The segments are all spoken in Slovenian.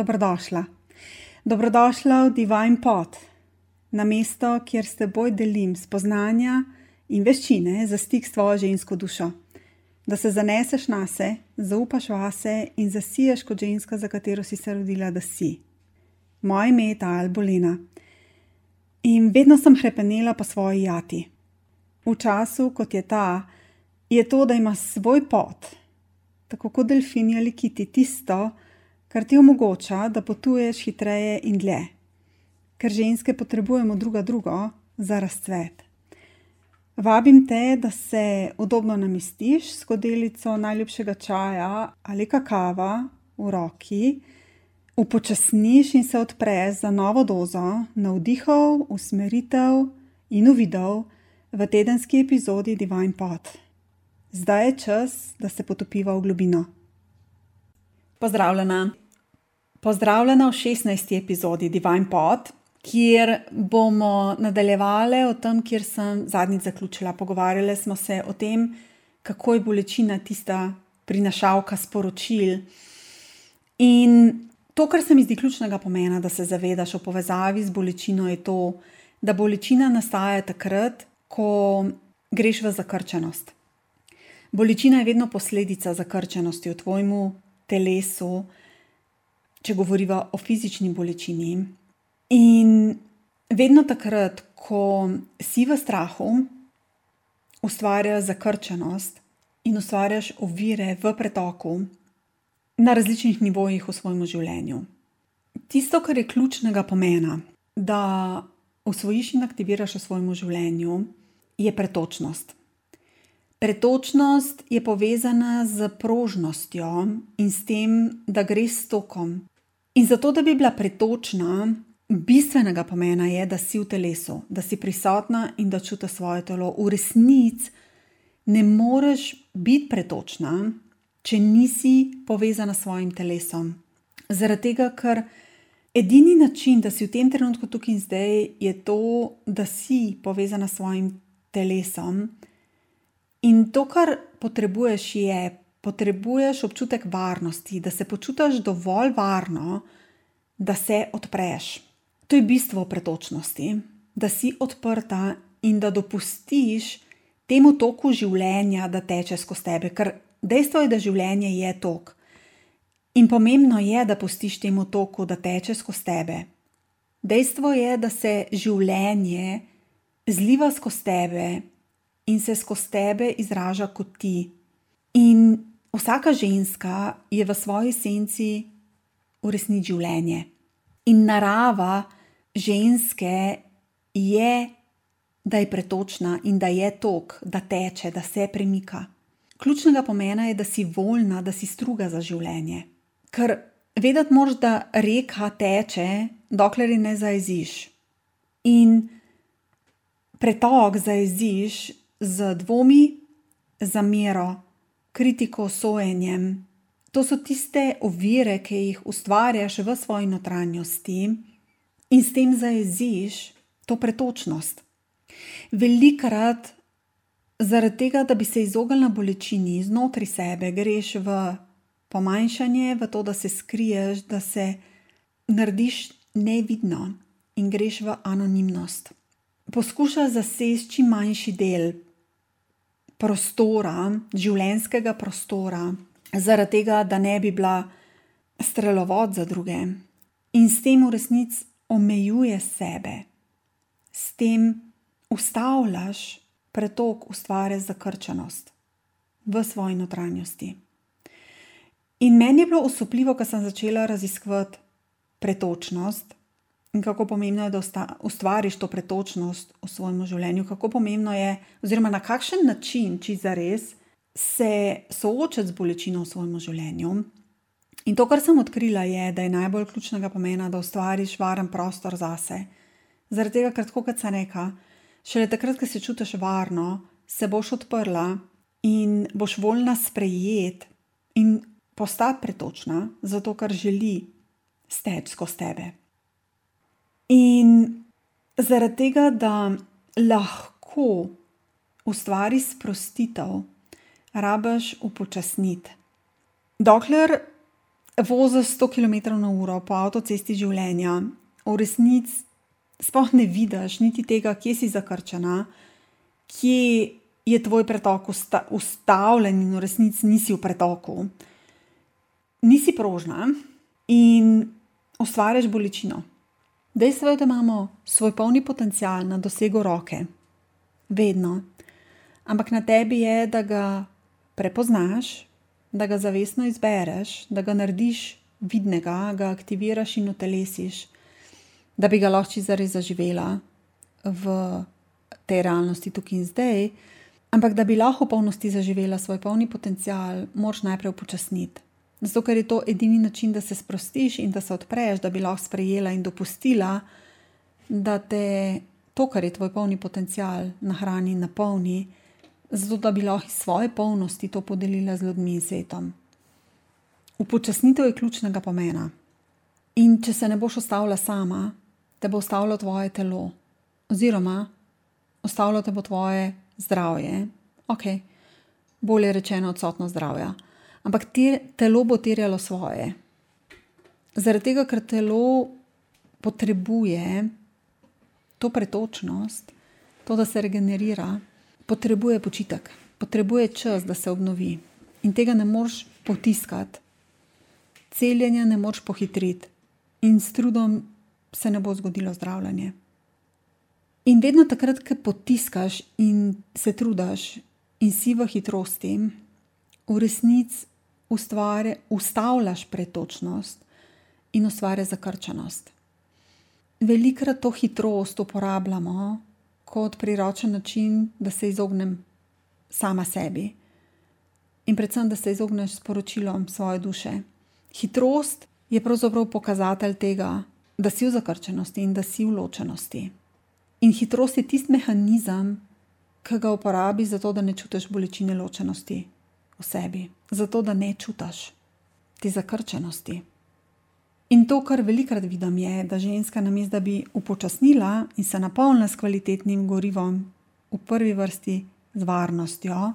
dobrodošla. Dobrodošla v Divine Pot, na mesto, kjer s teboj delim spoznanja in veščine za stik s tvojo žensko dušo. Da se zaneseš na se, zaupaš vase in zasiješ kot ženska, za katero si se rodila, da si. Moje ime je ta Albolina. In vedno sem hrepenela po svoji jati. V času, kot je ta, je to, da ima svoj pot, tako kot delfini ali kiti, tisto, kar ti omogoča, da potuješ hitreje in dlje. Ker ženske potrebujemo druga drugo za razcvet. Vabim te, da se udobno namestiš s kodelico najljubšega čaja ali kakava v roki, upočasniš in se odpreš za novo dozo navdihov, usmeritev in uvidov v tedenski epizodi Divine Pot. Zdaj je čas, da se potopiva v globino. Pozdravljena. Pozdravljena v 16. epizodi Divine Pot, kjer bomo nadaljevali o tem, kjer sem zadnjič zaključila. Pogovarjali smo se o tem, kako je bolečina tista prinašalka sporočil. In to, kar se mi zdi ključnega pomena, da se zavedaš o povezavi z bolečino, je to, da bolečina nastaja takrat, ko greš v zakrčenost. Bolečina je vedno posledica zakrčenosti v tvojem telesu, če govorimo o fizični bolečini. In vedno takrat, ko si v strahu, ustvarjaš zakrčenost in ustvarjaš ovire v pretoku na različnih nivojih v svojem življenju. Tisto, kar je ključnega pomena, da usvojiš in aktiviraš v svojem življenju, je pretočnost. Pretočnost je povezana z prožnostjo in s tem, da greš s tokom. In zato, da bi bila pretočna, bistvenega pomena je, da si v telesu, da si prisotna in da čutiš svoje telo. V resnici ne moreš biti pretočna, če nisi povezana s svojim telesom. Zaradi tega, ker edini način, da si v tem trenutku tukaj in zdaj, je to, da si povezana s svojim telesom. In to, kar potrebuješ, je, potrebuješ občutek varnosti, da se počutiš dovolj varno, da se odpreš. To je bistvo pretočnosti, da si odprta in da dopustiš temu toku življenja, da teče skozi tebe. Ker dejstvo je, da življenje je tok. In pomembno je, da pustiš temu toku, da teče skozi tebe. Dejstvo je, da se življenje zliva skozi tebe in se skozi tebe izraža kot ti. In vsaka ženska je v svoji senci uresničiti življenje. In narava ženske je, da je pretočna in da je tok, da teče, da se premika. Ključnega pomena je, da si voljna, da si struga za življenje. Ker vedeti moraš, da reka teče, dokler je ne zajeziš. In pretok zajeziš z dvomi, zamero, kritiko, sojenjem. To so tiste ovire, ki jih ustvarjaš v svoji notranjosti in s tem zajeziš to pretočnost. Velikrat zaradi tega, da bi se izognil bolečini znotraj sebe, greš v pomanjšanje, v to, da se skriješ, da se narediš nevidno in greš v anonimnost poskuša zaseči čim manjši del prostora, življenjskega prostora, zaradi tega, da ne bi bila strelovod za druge. In s tem v resnici omejuje sebe, s tem ustavljaš pretok, ustvariš zakrčenost v svoji notranjosti. In meni je bilo osupljivo, ko sem začela raziskovati pretočnost, in kako pomembno je, da ustvariš to pretočnost v svojem življenju, kako pomembno je, oziroma na kakšen način, če za res se soočati z bolečino v svojem življenju. In to, kar sem odkrila, je, da je najbolj ključnega pomena, da ustvariš varen prostor zase. Zaradi tega, ker tako kot se reka, šele takrat, ko se čutiš varno, se boš odprla in boš voljna sprejeti in postati pretočna, zato ker želi steči skozi tebe. In zaradi tega, da lahko ustvariš sprostitev, rabiš upočasniti. Dokler voziš 100 km/h po avtocesti življenja, v resnici sploh ne vidiš niti tega, kje si zakrčena, kje je tvoj pretok usta ustavljen in v resnici nisi v pretoku. Nisi prožna in ustvarjaš bolečino. Dejstvo je, da imamo svoj polni potencial na dosegu roke, vedno. Ampak na tebi je, da ga prepoznaš, da ga zavestno izbereš, da ga narediš vidnega, ga aktiviraš in utelesiš, da bi ga lahko zares zaživela v tej realnosti tukaj in zdaj. Ampak da bi lahko v polnosti zaživela svoj polni potencial, moraš najprej upočasniti. Zato, ker je to edini način, da se sprostiš in da se odpreš, da bi lahko sprejela in dopustila, da te to, kar je tvoj polni potencial, nahrani in napolni, zato da bi lahko iz svoje polnosti to podelila z ljudmi in svetom. Upočasnitev je ključnega pomena. In če se ne boš ostavila sama, te bo ostavilo tvoje telo, oziroma ostavilo te bo tvoje zdravje, ok, bolje rečeno, odsotno zdravje. Ampak te, telo bo terjalo svoje. Zaradi tega, ker telo potrebuje to pretočnost, to, da se regenerira, potrebuje počitek, potrebuje čas, da se obnovi. In tega ne moreš potiskati, celjenja ne moreš pohitriti, in s trudom se ne bo zgodilo zdravljenje. In vedno takrat, ko potiskaš in se trudiš, in si v hitrosti, v resnici ustavljaš pretočnost in ustvarjaš zakrčenost. Velikrat to hitrost uporabljamo kot priročen način, da se izognem sama sebi in predvsem, da se izogneš sporočilom svoje duše. Hitrost je pravzaprav pokazatelj tega, da si v zakrčenosti in da si v ločenosti. In hitrost je tisti mehanizem, ki ga uporabi za to, da ne čutiš bolečine ločenosti v sebi, zato da ne čutiš te zakrčenosti. In to, kar velikrat vidim, je, da ženska, namesto da bi upočasnila in se napolnila s kvalitetnim gorivom, v prvi vrsti z varnostjo,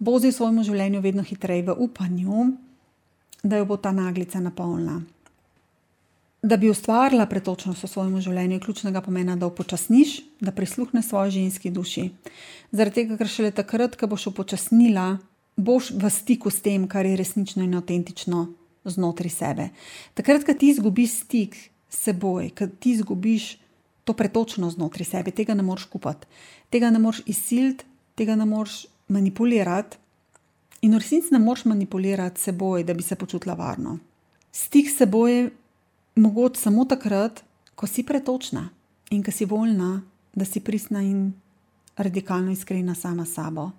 vozi v svojem življenju vedno hitreje v upanju, da jo bo ta naglica napolnila. Da bi ustvarila pretočnost v svojem življenju, je ključnega pomena, da upočasniš, da prisluhneš svoji ženski duši. Zaradi tega, ker šele takrat, ko boš upočasnila, boš v stiku s tem, kar je resnično in avtentično znotraj sebe. Takrat, ko ti izgubiš stik s seboj, ko ti izgubiš to pretočnost znotraj sebe, tega ne moreš kupiti, tega ne moreš izsiliti, tega ne moreš manipulirati. In v resnici ne moreš manipulirati s seboj, da bi se počutila varno. Stik s seboj je mogoče samo takrat, ko si pretočna in ko si voljna, da si pristna in radikalno iskrena sama s sabo.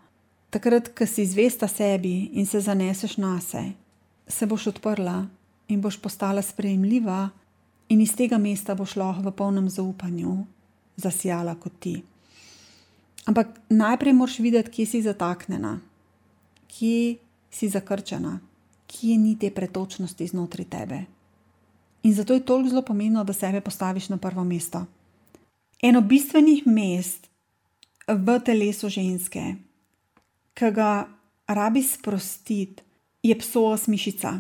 Takrat, ko si zvesta sebi in se zaneseš na sebe, se boš odprla in boš postala sprejemljiva, in iz tega mesta boš lahko v polnem zaupanju zasijala kot ti. Ampak najprej moraš videti, kje si zataknjena, kje si zakrčena, kje ni te pretočnosti znotraj tebe. In zato je toliko zelo pomembno, da sebe postaviš na prvo mesto. Eno bistvenih mest v telesu ženske, ki ga rabi sprostiti, je psoas mišica,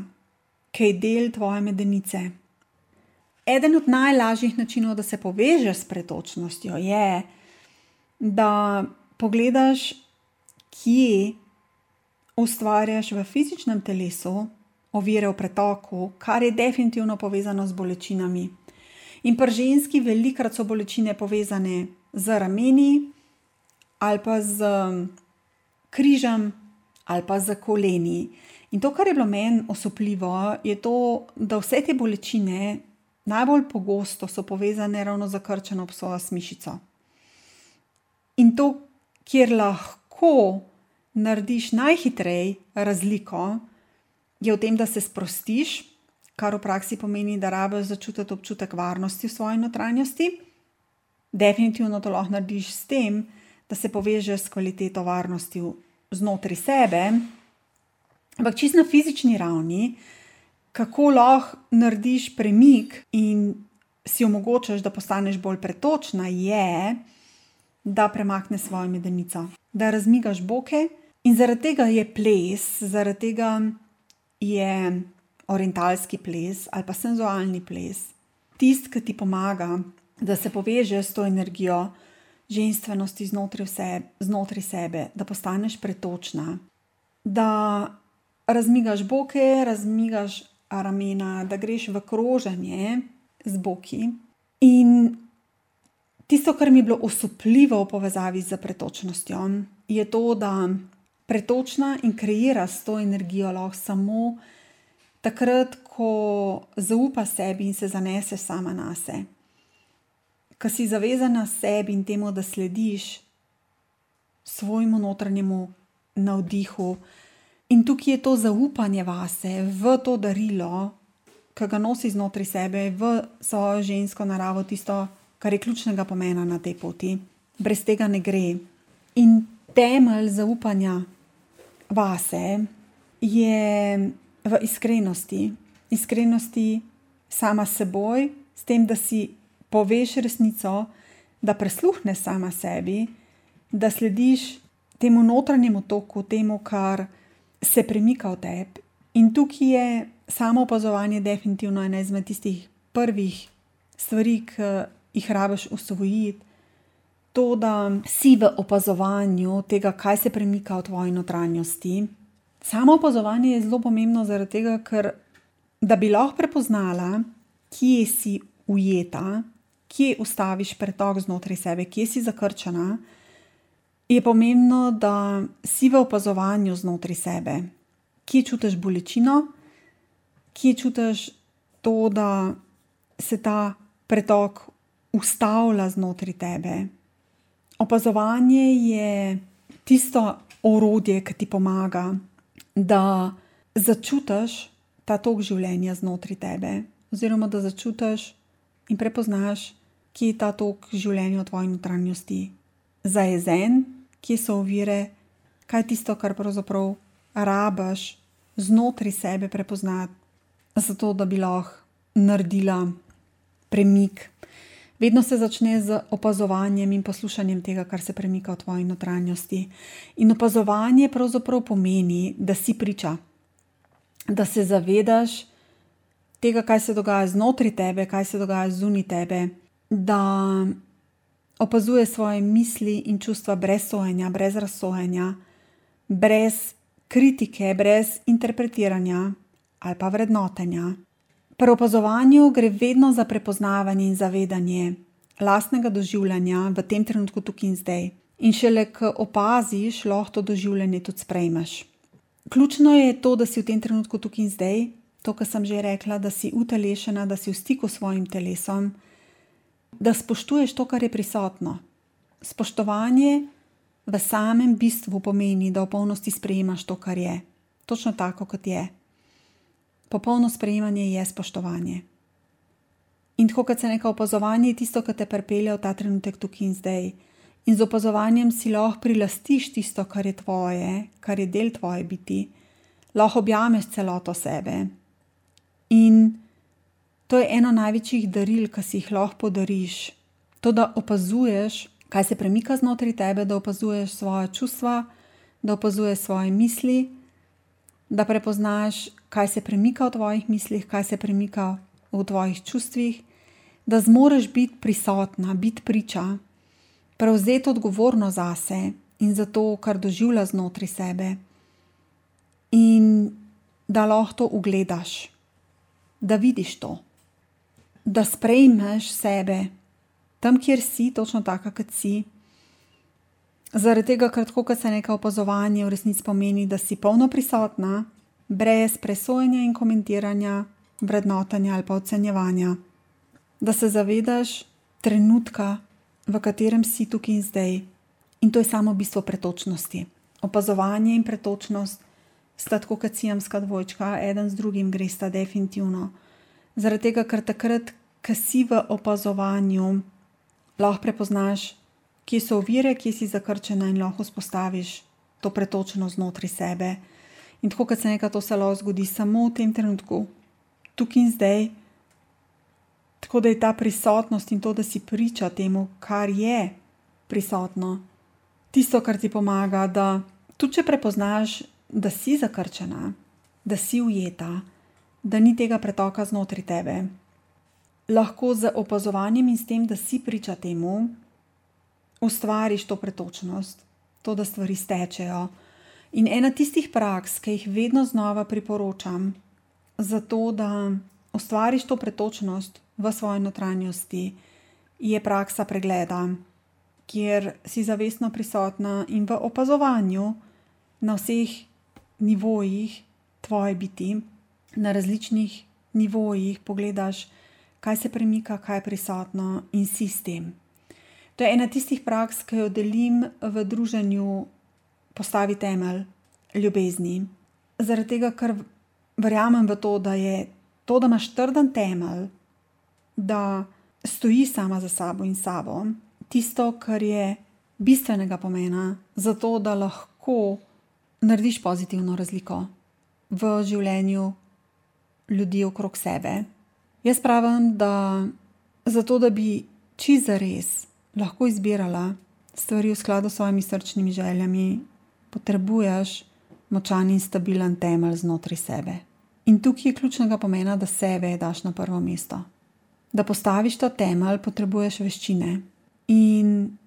ki je del tvoje medenice. Eden od najlažjih načinov, da se povežeš s pretočnostjo, je, da pogledaš, kje ustvarjaš v fizičnem telesu ovire v pretoku, kar je definitivno povezano z bolečinami. In pri ženski velikrat so bolečine povezane z rameni, ali pa z križem, ali pa z koleni. In to, kar je bilo meni osupljivo, je to, da vse te bolečine najbolj pogosto so povezane ravno z zakrčeno psovo smišico. In to, kjer lahko narediš najhitreje razliko, je v tem, da se sprostiš, kar v praksi pomeni, da rabiš začutiti občutek varnosti v svoji notranjosti. Definitivno to lahko narediš s tem, se povežeš s kvaliteto varnosti znotraj sebe. Ampak čist na fizični ravni, kako lahko narediš premik in si omogočaš, da postaneš bolj pretočna, je, da premakneš svojo medenico, da razmigaš boke. In zaradi tega je ples, zaradi tega je orientalski ples ali pa senzualni ples, tisti, ki ti pomaga, da se povežeš s to energijo ženskosti znotraj, znotraj sebe, da postaneš pretočna, da razmigaš boke, razmigaš ramena, da greš v kroženje z boki. In tisto, kar mi je bilo osupljivo v povezavi z pretočnostjo, je to, da pretočna in kreira s to energijo lahko samo takrat, ko zaupa sebi in se zanese sama na sebe. Ko si zavezana sebi in temu, da slediš svojemu notranjemu navdihu, in tukaj je to zaupanje vase, v to darilo, ki ga nosi znotraj sebe, v svojo žensko naravo, tisto, kar je ključnega pomena na tej poti. Brez tega ne gre. In temelj zaupanja vase je v iskrenosti, iskrenosti sama seboj, s tem, da si poveš resnico, da prisluhneš sama sebi, da slediš temu notranjemu toku, temu, kar se premika v tebi. In tukaj je samo opazovanje definitivno ena izmed tistih prvih stvari, ki jih rabiš usvojiti. To, da si v opazovanju tega, kaj se premika v tvoji notranjosti. Samo opazovanje je zelo pomembno, zaradi tega, ker da bi lahko prepoznala, kje si ujeta, kje ustaviš pretok znotraj sebe, kje si zakrčena, je pomembno, da si v opazovanju znotraj sebe, kje čutiš bolečino, kje čutiš to, da se ta pretok ustavlja znotraj tebe. Opazovanje je tisto orodje, ki ti pomaga, da začutiš ta tok življenja znotraj tebe, oziroma da začutiš in prepoznaš, je ta tok življenja v tvoji notranjosti zajezen, kje so ovire, kaj je tisto, kar pravzaprav rabaš znotraj sebe prepoznati, zato da bi lahko naredila premik. Vedno se začne z opazovanjem in poslušanjem tega, kar se premika v tvoji notranjosti. In opazovanje pravzaprav pomeni, da si priča, da se zavedaš tega, kaj se dogaja znotraj tebe, kaj se dogaja zunaj tebe, da opazuje svoje misli in čustva brez sojenja, brez razsojenja, brez kritike, brez interpretiranja ali pa vrednotenja. Pri opazovanju gre vedno za prepoznavanje in zavedanje lastnega doživljanja v tem trenutku, tukaj in zdaj. In šele, ko opaziš, lahko to doživljanje tudi sprejmeš. Ključno je to, da si v tem trenutku tukaj in zdaj, to, kar sem že rekla, da si utelešena, da si v stiku s svojim telesom, da spoštuješ to, kar je prisotno. Spoštovanje v samem bistvu pomeni, da v polnosti sprejemaš to, kar je, točno tako, kot je. Popolno sprejemanje je spoštovanje. In tako kot se neka opazovanje je tisto, kar te pripelje v ta trenutek tukaj in zdaj. In z opazovanjem si lahko prilastiš tisto, kar je tvoje, kar je del tvoje biti, lahko objameš celoto sebe. In to je eno največjih daril, ki si jih lahko podariš. To, da opazuješ, kaj se premika znotraj tebe, da opazuješ svoje čustva, da opazuješ svoje misli, da prepoznaš, kaj se premika v tvojih mislih, kaj se premika v tvojih čustvih, da zmoriš biti prisotna, biti priča, prevzeti odgovornost zase in za to, kar doživlja znotraj sebe, in da lahko to ugledaš, da vidiš to, da sprejmeš sebe tam, kjer si, točno tako, kot si. Zaradi tega, ker tako, kot se nekaj opazovanja v resnici pomeni, da si polno prisotna, brez presojanja in komentiranja, vrednotanja ali pa ocenjevanja. Da se zavedaš trenutka, v katerem si tukaj in zdaj. In to je samo bistvo pretočnosti. Opazovanje in pretočnost sta tako kot sijamska dvojčka, eden z drugim gre sta definitivno. Zaradi tega, ker takrat, ko si v opazovanju, lahko prepoznaš, kje so ovire, kje si zakrčena in lahko vzpostaviš to pretočnost znotraj sebe. In tako, kot se nekaj to se lahko zgodi samo v tem trenutku, tukaj in zdaj. Tako da je ta prisotnost in to, da si priča temu, kar je prisotno, tisto, kar ti pomaga, da tudi če prepoznaš, da si zakrčena, da si ujeta, da ni tega pretoka znotraj tebe. Lahko z opazovanjem in s tem, da si priča temu, ustvariš to pretočnost, to, da stvari stečejo. In ena tistih praks, ki jih vedno znova priporočam, zato da ustvariš to pretočnost v svoji notranjosti, je praksa pregleda, kjer si zavestno prisotna in v opazovanju na vseh nivojih tvoje biti, na različnih nivojih pogledaš, kaj se premika, kaj je prisotno in si s tem. To je ena tistih praks, ki jo delim v druženju Postavi temelj ljubezni. Zaradi tega, ker verjamem v to, da je to, da imaš trden temelj, da stoji sama za sabo in sabo, tisto, kar je bistvenega pomena za to, da lahko narediš pozitivno razliko v življenju ljudi okrog sebe. Jaz pravim, da zato, da bi čez res lahko izbirala stvari v skladu s svojimi srčnimi željami, potrebuješ močan in stabilen temelj znotraj sebe. In tukaj je ključnega pomena, da sebe daš na prvo mesto. Da postaviš ta temelj, potrebuješ veščine. In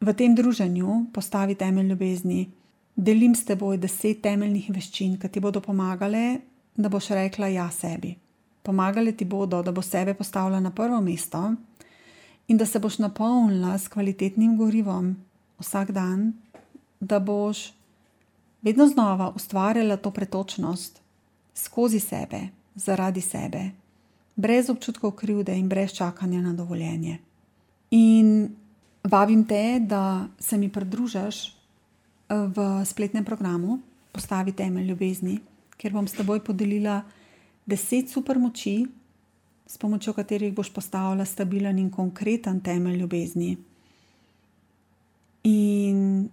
v tem druženju postavi temelj ljubezni. Delim s teboj deset temeljnih veščin, ki ti bodo pomagale, da boš rekla ja sebi. Pomagale ti bodo, da bo sebe postavila na prvo mesto in da se boš napolnila s kvalitetnim gorivom vsak dan, da boš vedno znova ustvarjala to pretočnost skozi sebe, zaradi sebe, brez občutkov krivde in brez čakanja na dovoljenje. In vabim te, da se mi pridružiš eh, v spletnem programu Postavi temelj ljubezni, kjer bom s teboj podelila deset super moči, s pomočjo katerih boš postavila stabilen in konkreten temelj ljubezni. In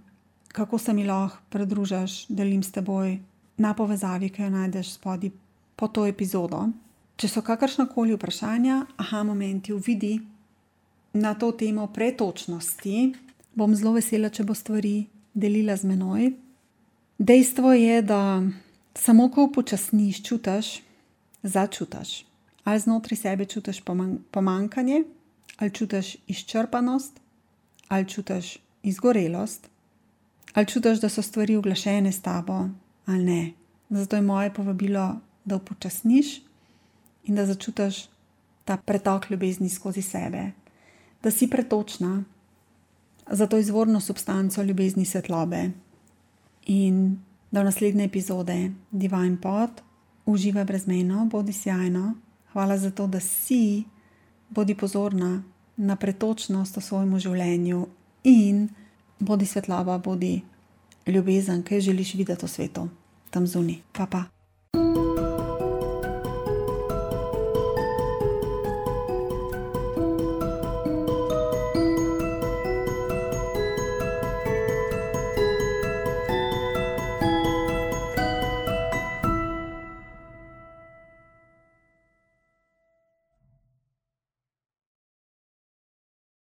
kako se mi lahko pridružiš, delim s teboj na povezavi, ki jo najdeš spodaj pod to epizodo. Če so kakršna koli vprašanja, aha, momenti, uvidi na to temo pretočnosti, bom zelo vesela, če bo stvari delila z menoj. Dejstvo je, da samo ko upočasniš, čutiš, začutiš. Ali znotraj sebe čutiš pomankanje, ali čutiš izčrpanost, ali čutiš izgorelost, ali čutiš, da so stvari uglašene s tabo, ali ne. Zato je moje povabilo, da upočasniš in da začutiš ta pretok ljubezni skozi sebe, da si pretočna za to izvorno substanco ljubezni svetlobe. In da v naslednje epizode Divine Pot uživa brezmejno, bodi sjajno. Hvala za to, da si, bodi pozorna na pretočnost v svojem življenju in bodi svetlava, bodi ljubezen, kaj želiš videti v svetu, tam zunaj. Pa pa.